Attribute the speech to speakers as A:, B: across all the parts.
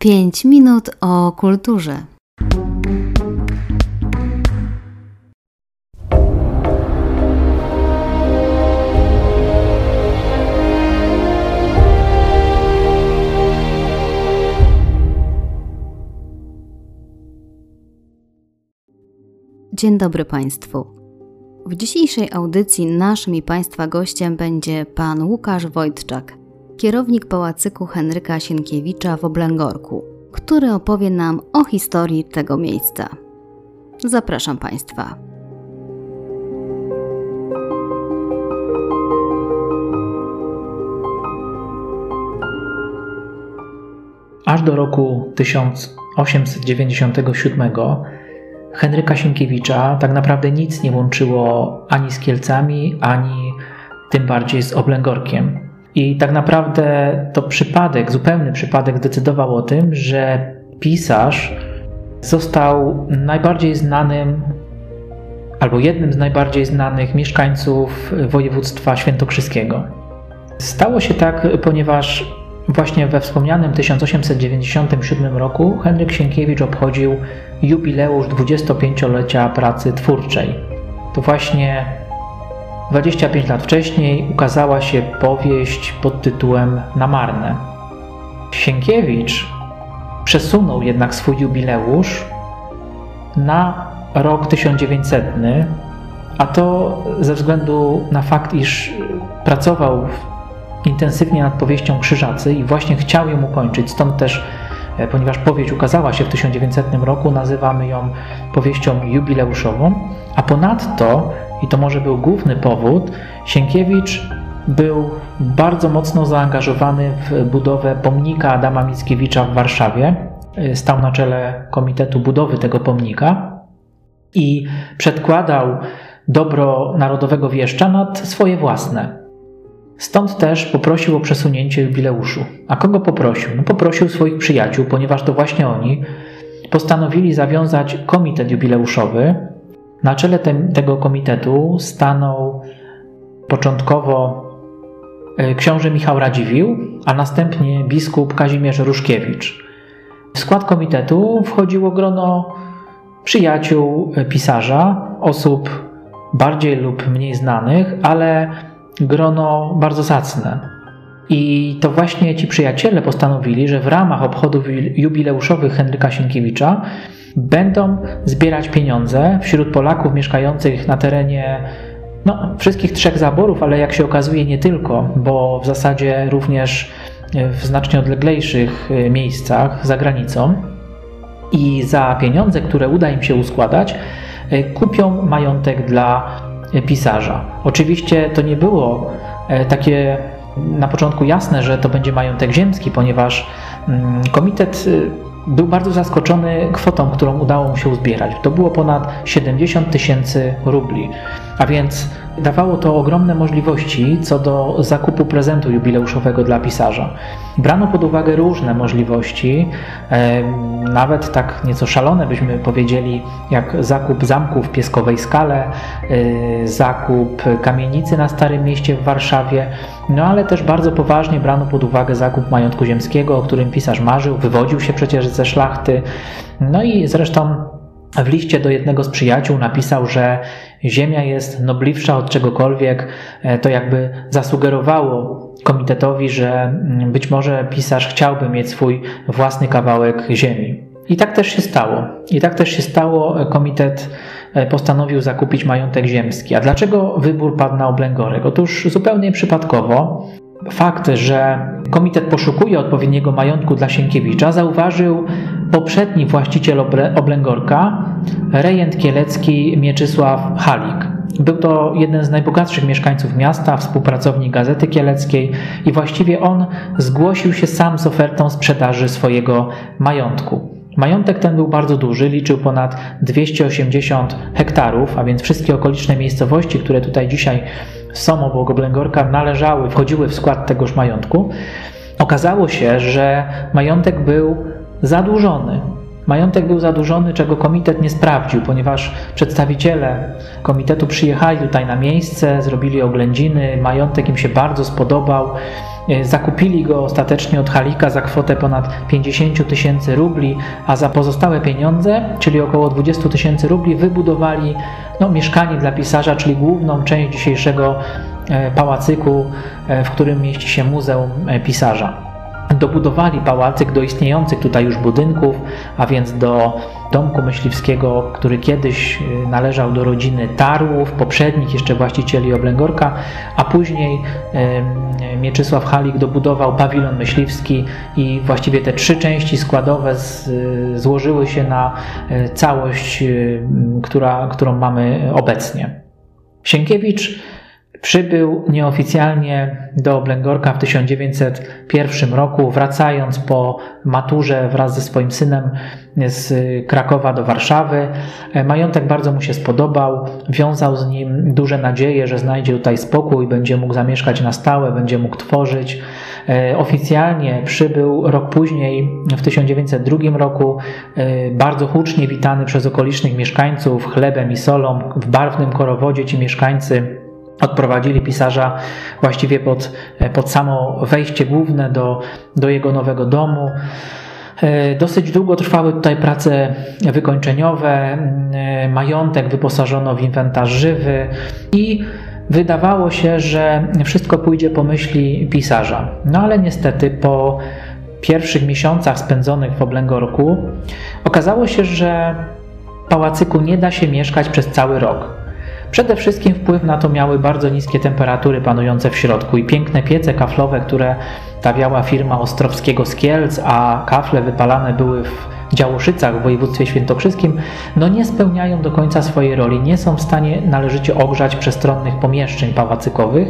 A: 5 minut o kulturze. Dzień dobry Państwu. W dzisiejszej audycji naszym i Państwa gościem będzie pan Łukasz Wojtczak, kierownik pałacyku Henryka Sienkiewicza w Oblęgorku, który opowie nam o historii tego miejsca. Zapraszam Państwa.
B: Aż do roku 1897 Henryka Sienkiewicza tak naprawdę nic nie łączyło ani z Kielcami, ani tym bardziej z Oblęgorkiem. I tak naprawdę to przypadek, zupełny przypadek zdecydował o tym, że pisarz został najbardziej znanym albo jednym z najbardziej znanych mieszkańców województwa świętokrzyskiego. Stało się tak, ponieważ właśnie we wspomnianym 1897 roku Henryk Sienkiewicz obchodził jubileusz 25-lecia pracy twórczej. To właśnie 25 lat wcześniej ukazała się powieść pod tytułem Na marne. Sienkiewicz przesunął jednak swój jubileusz na rok 1900, a to ze względu na fakt, iż pracował intensywnie nad powieścią Krzyżacy i właśnie chciał ją ukończyć, stąd też e, ponieważ powieść ukazała się w 1900 roku, nazywamy ją powieścią jubileuszową, a ponadto i to może był główny powód, Sienkiewicz był bardzo mocno zaangażowany w budowę pomnika Adama Mickiewicza w Warszawie. Stał na czele Komitetu Budowy tego pomnika i przedkładał dobro narodowego wieszcza nad swoje własne. Stąd też poprosił o przesunięcie jubileuszu. A kogo poprosił? No poprosił swoich przyjaciół, ponieważ to właśnie oni postanowili zawiązać komitet jubileuszowy, na czele te, tego komitetu stanął początkowo e, książę Michał Radziwiłł, a następnie biskup Kazimierz Ruszkiewicz. W skład komitetu wchodziło grono przyjaciół e, pisarza, osób bardziej lub mniej znanych, ale grono bardzo zacne. I to właśnie ci przyjaciele postanowili, że w ramach obchodów jubileuszowych Henryka Sienkiewicza będą zbierać pieniądze wśród Polaków mieszkających na terenie no, wszystkich trzech zaborów, ale jak się okazuje nie tylko, bo w zasadzie również w znacznie odleglejszych e, miejscach za granicą. I za pieniądze, które uda im się uskładać, e, kupią majątek dla pisarza. Oczywiście to nie było e, takie na początku jasne, że to będzie majątek ziemski, ponieważ mm, komitet był bardzo zaskoczony kwotą, którą udało mu się uzbierać. To było ponad 70 tysięcy rubli, a więc dawało to ogromne możliwości co do zakupu prezentu jubileuszowego dla pisarza. Brano pod uwagę różne możliwości, nawet tak nieco szalone byśmy powiedzieli, jak zakup zamku w Pieskowej Skale, e, zakup kamienicy na Starym Mieście w Warszawie, no ale też bardzo poważnie brano pod uwagę zakup majątku ziemskiego, o którym pisarz marzył, wywodził się przecież ze szlachty. No i zresztą w liście do jednego z przyjaciół napisał, że Ziemia jest nobliwsza od czegokolwiek. E, to jakby zasugerowało komitetowi, że mm, być może pisarz chciałby mieć swój własny kawałek ziemi. I tak też się stało. I tak też się stało. Komitet e, postanowił zakupić majątek ziemski. A dlaczego wybór padł na Oblęgorek? Otóż zupełnie przypadkowo fakt, że komitet poszukuje odpowiedniego majątku dla Sienkiewicza, zauważył poprzedni właściciel Oblęgorka, rejent kielecki Mieczysław Halik. Był to jeden z najbogatszych mieszkańców miasta, współpracownik Gazety Kieleckiej i właściwie on zgłosił się sam z ofertą sprzedaży swojego majątku. Majątek ten był bardzo duży, liczył ponad 280 hektarów, a więc wszystkie okoliczne miejscowości, które tutaj dzisiaj są obok Oblęgorka, należały, wchodziły w skład tegoż majątku. Okazało się, że majątek był zadłużony. Majątek był zadłużony, czego komitet nie sprawdził, ponieważ przedstawiciele komitetu przyjechali tutaj na miejsce, zrobili oględziny, majątek im się bardzo spodobał Zakupili go ostatecznie od Halika za kwotę ponad 50 tysięcy rubli, a za pozostałe pieniądze, czyli około 20 tysięcy rubli, wybudowali no, mieszkanie dla pisarza, czyli główną część dzisiejszego pałacyku, w którym mieści się Muzeum Pisarza dobudowali pałacyk do istniejących tutaj już budynków, a więc do domku myśliwskiego, który kiedyś y, należał do rodziny Tarłów, poprzednich jeszcze właścicieli Oblęgorka, a później Mieczysław Halik dobudował pawilon myśliwski i właściwie te trzy części składowe z, złożyły się na y, całość, y, która, którą mamy obecnie. Sienkiewicz Przybył nieoficjalnie do Oblęgorka w 1901 roku, wracając po maturze wraz ze swoim synem z Krakowa do Warszawy. Majątek bardzo mu się spodobał, wiązał z nim duże nadzieje, że znajdzie tutaj spokój, będzie mógł zamieszkać na stałe, będzie mógł tworzyć. Oficjalnie przybył rok później, w 1902 roku, bardzo hucznie witany przez okolicznych mieszkańców chlebem i solą. W barwnym korowodzie ci mieszkańcy odprowadzili pisarza właściwie pod, pod samo wejście główne do, do jego nowego domu. E, dosyć długo trwały tutaj prace wykończeniowe, e, majątek wyposażono w inwentarz żywy i wydawało się, że wszystko pójdzie po myśli pisarza. No ale niestety po pierwszych miesiącach spędzonych w Oblęgorku okazało się, że pałacyku nie da się mieszkać przez cały rok. Przede wszystkim wpływ na to miały bardzo niskie temperatury panujące w środku i piękne piece kaflowe, które stawiała firma Ostrowskiego z Kielc, a kafle wypalane były w Działoszycach w województwie świętokrzyskim, no nie spełniają do końca swojej roli, nie są w stanie należycie ogrzać przestronnych pomieszczeń pałacykowych.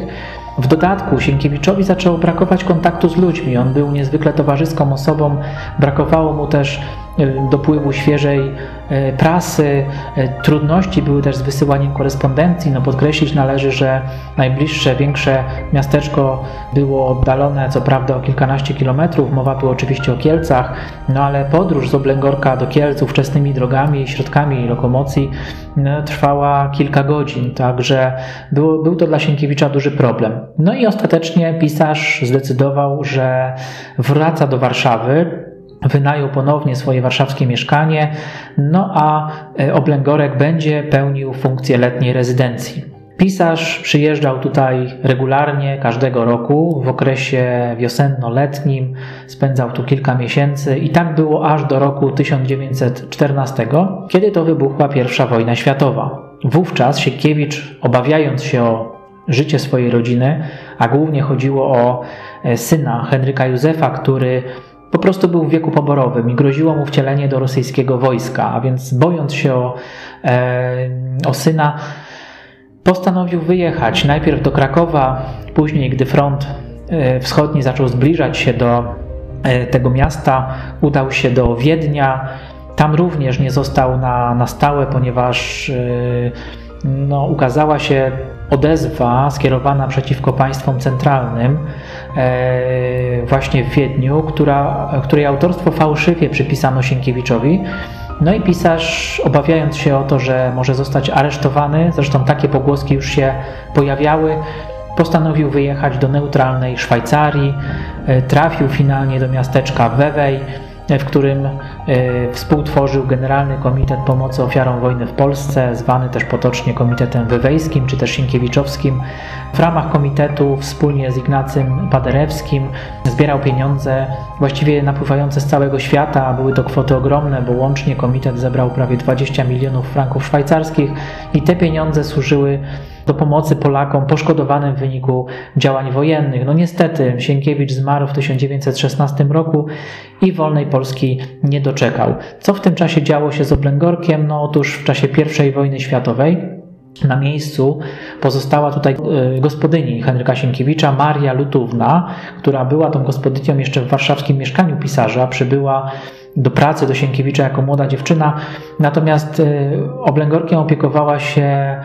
B: W dodatku Sienkiewiczowi zaczęło brakować kontaktu z ludźmi. On był niezwykle towarzyską osobą, brakowało mu też dopływu świeżej e, prasy. E, trudności były też z wysyłaniem korespondencji. No podkreślić należy, że najbliższe, większe miasteczko było oddalone co prawda o kilkanaście kilometrów. Mowa była oczywiście o Kielcach, no ale podróż z Oblęgorka do Kielc ówczesnymi drogami i środkami lokomocji no, trwała kilka godzin, także było, był to dla Sienkiewicza duży problem. No i ostatecznie pisarz zdecydował, że wraca do Warszawy, wynajął ponownie swoje warszawskie mieszkanie, no a e, Oblęgorek będzie pełnił funkcję letniej rezydencji. Pisarz przyjeżdżał tutaj regularnie każdego roku w okresie wiosenno-letnim, spędzał tu kilka miesięcy i tak było aż do roku 1914, kiedy to wybuchła I wojna światowa. Wówczas Sienkiewicz, obawiając się o życie swojej rodziny, a głównie chodziło o e, syna Henryka Józefa, który po prostu był w wieku poborowym i groziło mu wcielenie do rosyjskiego wojska, a więc bojąc się o, e, o syna, postanowił wyjechać najpierw do Krakowa, później, gdy front e, wschodni zaczął zbliżać się do e, tego miasta, udał się do Wiednia. Tam również nie został na, na stałe, ponieważ e, no, ukazała się odezwa skierowana przeciwko państwom centralnym e, właśnie w Wiedniu, która, której autorstwo fałszywie przypisano Sienkiewiczowi. No i pisarz, obawiając się o to, że może zostać aresztowany, zresztą takie pogłoski już się pojawiały, postanowił wyjechać do neutralnej Szwajcarii. E, trafił finalnie do miasteczka Wewej w którym e, współtworzył Generalny Komitet Pomocy Ofiarom Wojny w Polsce, zwany też potocznie Komitetem Wywejskim czy też Sienkiewiczowskim. W ramach komitetu wspólnie z Ignacym Paderewskim zbierał pieniądze właściwie napływające z całego świata, były to kwoty ogromne, bo łącznie komitet zebrał prawie 20 milionów franków szwajcarskich i te pieniądze służyły do pomocy Polakom poszkodowanym w wyniku działań wojennych. No niestety Sienkiewicz zmarł w 1916 roku i wolnej Polski nie doczekał. Co w tym czasie działo się z Oblęgorkiem? No otóż w czasie I wojny światowej na miejscu pozostała tutaj e, gospodyni Henryka Sienkiewicza, Maria Lutówna, która była tą gospodynią jeszcze w warszawskim mieszkaniu pisarza, przybyła do pracy do Sienkiewicza jako młoda dziewczyna, natomiast e, Oblęgorkiem opiekowała się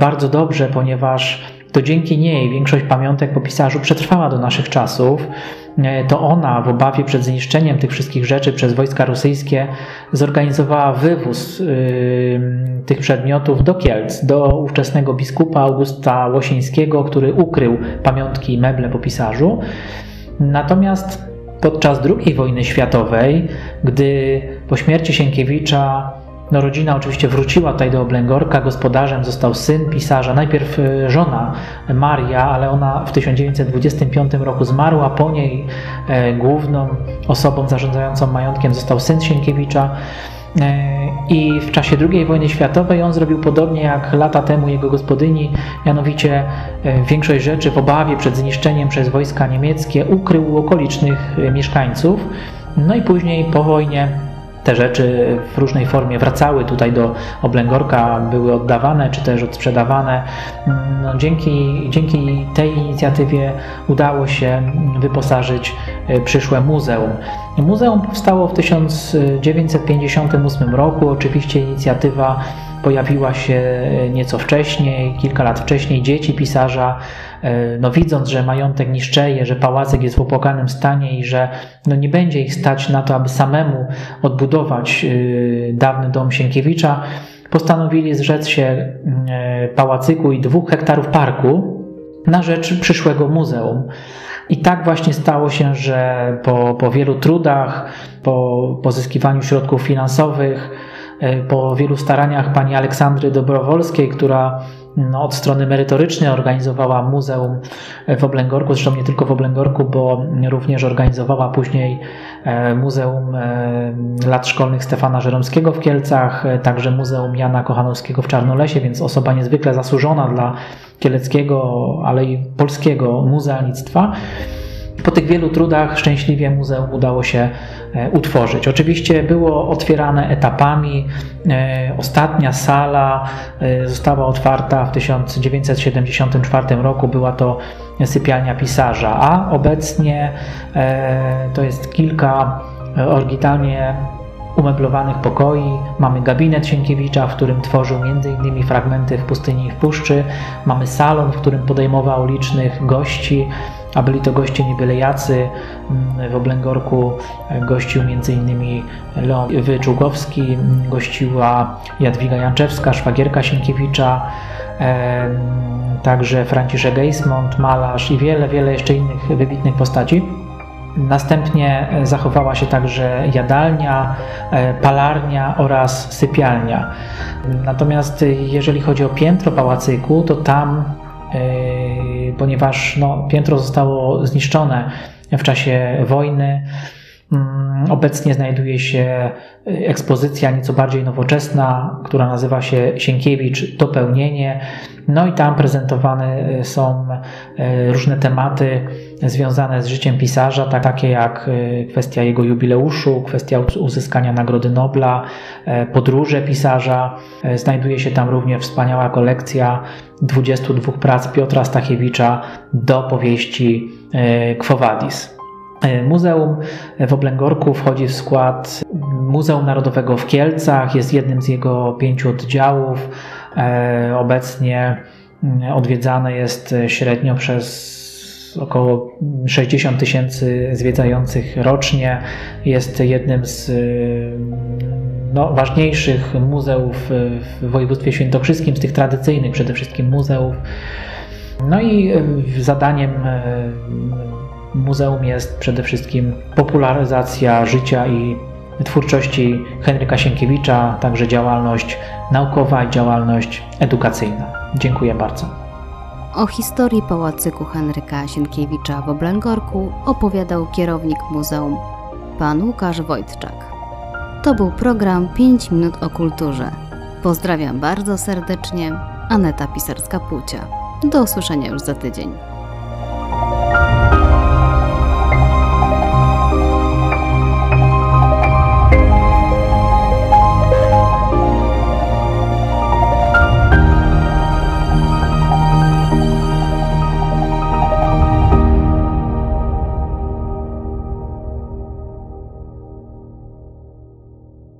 B: bardzo dobrze, ponieważ to dzięki niej większość pamiątek po pisarzu przetrwała do naszych czasów. E, to ona w obawie przed zniszczeniem tych wszystkich rzeczy przez wojska rosyjskie zorganizowała wywóz yy, tych przedmiotów do Kielc, do ówczesnego biskupa Augusta Łosińskiego, który ukrył pamiątki i meble po pisarzu. Natomiast podczas II wojny światowej, gdy po śmierci Sienkiewicza no, rodzina oczywiście wróciła tutaj do Oblęgorka, gospodarzem został syn pisarza, najpierw e, żona Maria, ale ona w 1925 roku zmarła, po niej e, główną osobą zarządzającą majątkiem został syn Sienkiewicza. E, I w czasie II wojny światowej on zrobił podobnie jak lata temu jego gospodyni, mianowicie większość rzeczy w obawie przed zniszczeniem przez wojska niemieckie ukrył u okolicznych mieszkańców. No i później po wojnie te rzeczy w różnej formie wracały tutaj do Oblęgorka, były oddawane czy też odsprzedawane. No, dzięki, dzięki tej inicjatywie udało się wyposażyć e, przyszłe muzeum. Muzeum powstało w 1958 roku. Oczywiście inicjatywa pojawiła się e, nieco wcześniej, kilka lat wcześniej. Dzieci pisarza, e, no widząc, że majątek niszczeje, że pałacek jest w opłakanym stanie i że no nie będzie ich stać na to, aby samemu odbudować e, dawny dom Sienkiewicza, postanowili zrzec się pałacyku i dwóch hektarów parku na rzecz przyszłego muzeum. I tak właśnie stało się, że po, po wielu trudach, po pozyskiwaniu środków finansowych, po wielu staraniach pani Aleksandry Dobrowolskiej, która no, od strony merytorycznej organizowała muzeum w Oblęgorku, zresztą nie tylko w Oblęgorku, bo również organizowała później e, Muzeum e, Lat Szkolnych Stefana Żeromskiego w Kielcach, także Muzeum Jana Kochanowskiego w Czarnolesie, więc osoba niezwykle zasłużona dla kieleckiego, ale i polskiego muzealnictwa. Po tych wielu trudach szczęśliwie muzeum udało się e, utworzyć. Oczywiście było otwierane etapami. E, ostatnia sala e, została otwarta w 1974 roku. Była to sypialnia pisarza, a obecnie to jest kilka oryginalnie umeblowanych pokoi. Mamy gabinet Sienkiewicza, w którym tworzył m.in. fragmenty w pustyni i w puszczy. Mamy salon, w którym podejmował licznych gości a byli to goście nie byle jacy. W Oblęgorku gościł m.in. Leon Wyczółkowski, gościła Jadwiga Janczewska, szwagierka Sienkiewicza, także Franciszek Geismont, malarz i wiele, wiele jeszcze innych wybitnych postaci. Następnie zachowała się także jadalnia, e, palarnia oraz sypialnia. Natomiast jeżeli chodzi o piętro pałacyku, to tam ponieważ no, piętro zostało zniszczone w czasie wojny. Mm, obecnie znajduje się ekspozycja nieco bardziej nowoczesna, która nazywa się Sienkiewicz Dopełnienie. No i tam prezentowane są e, różne tematy związane z życiem pisarza, tak, takie jak e, kwestia jego jubileuszu, kwestia uzyskania Nagrody Nobla, e, podróże pisarza. Znajduje się tam również wspaniała kolekcja 22 prac Piotra Stachiewicza do powieści Quo Vadis. Muzeum w Oblęgorku wchodzi w skład Muzeum Narodowego w Kielcach, jest jednym z jego pięciu oddziałów. Obecnie odwiedzane jest średnio przez około 60 tysięcy zwiedzających rocznie. Jest jednym z no, ważniejszych muzeów w województwie świętokrzyskim, z tych tradycyjnych przede wszystkim muzeów. No i zadaniem muzeum jest przede wszystkim popularyzacja życia i twórczości Henryka Sienkiewicza, także działalność naukowa i działalność edukacyjna. Dziękuję bardzo.
A: O historii pałacyku Henryka Sienkiewicza w Oblęgorku opowiadał kierownik muzeum, pan Łukasz Wojtczak. To był program 5 minut o kulturze. Pozdrawiam bardzo serdecznie, Aneta Pisarska-Płócia. Do usłyszenia już za tydzień.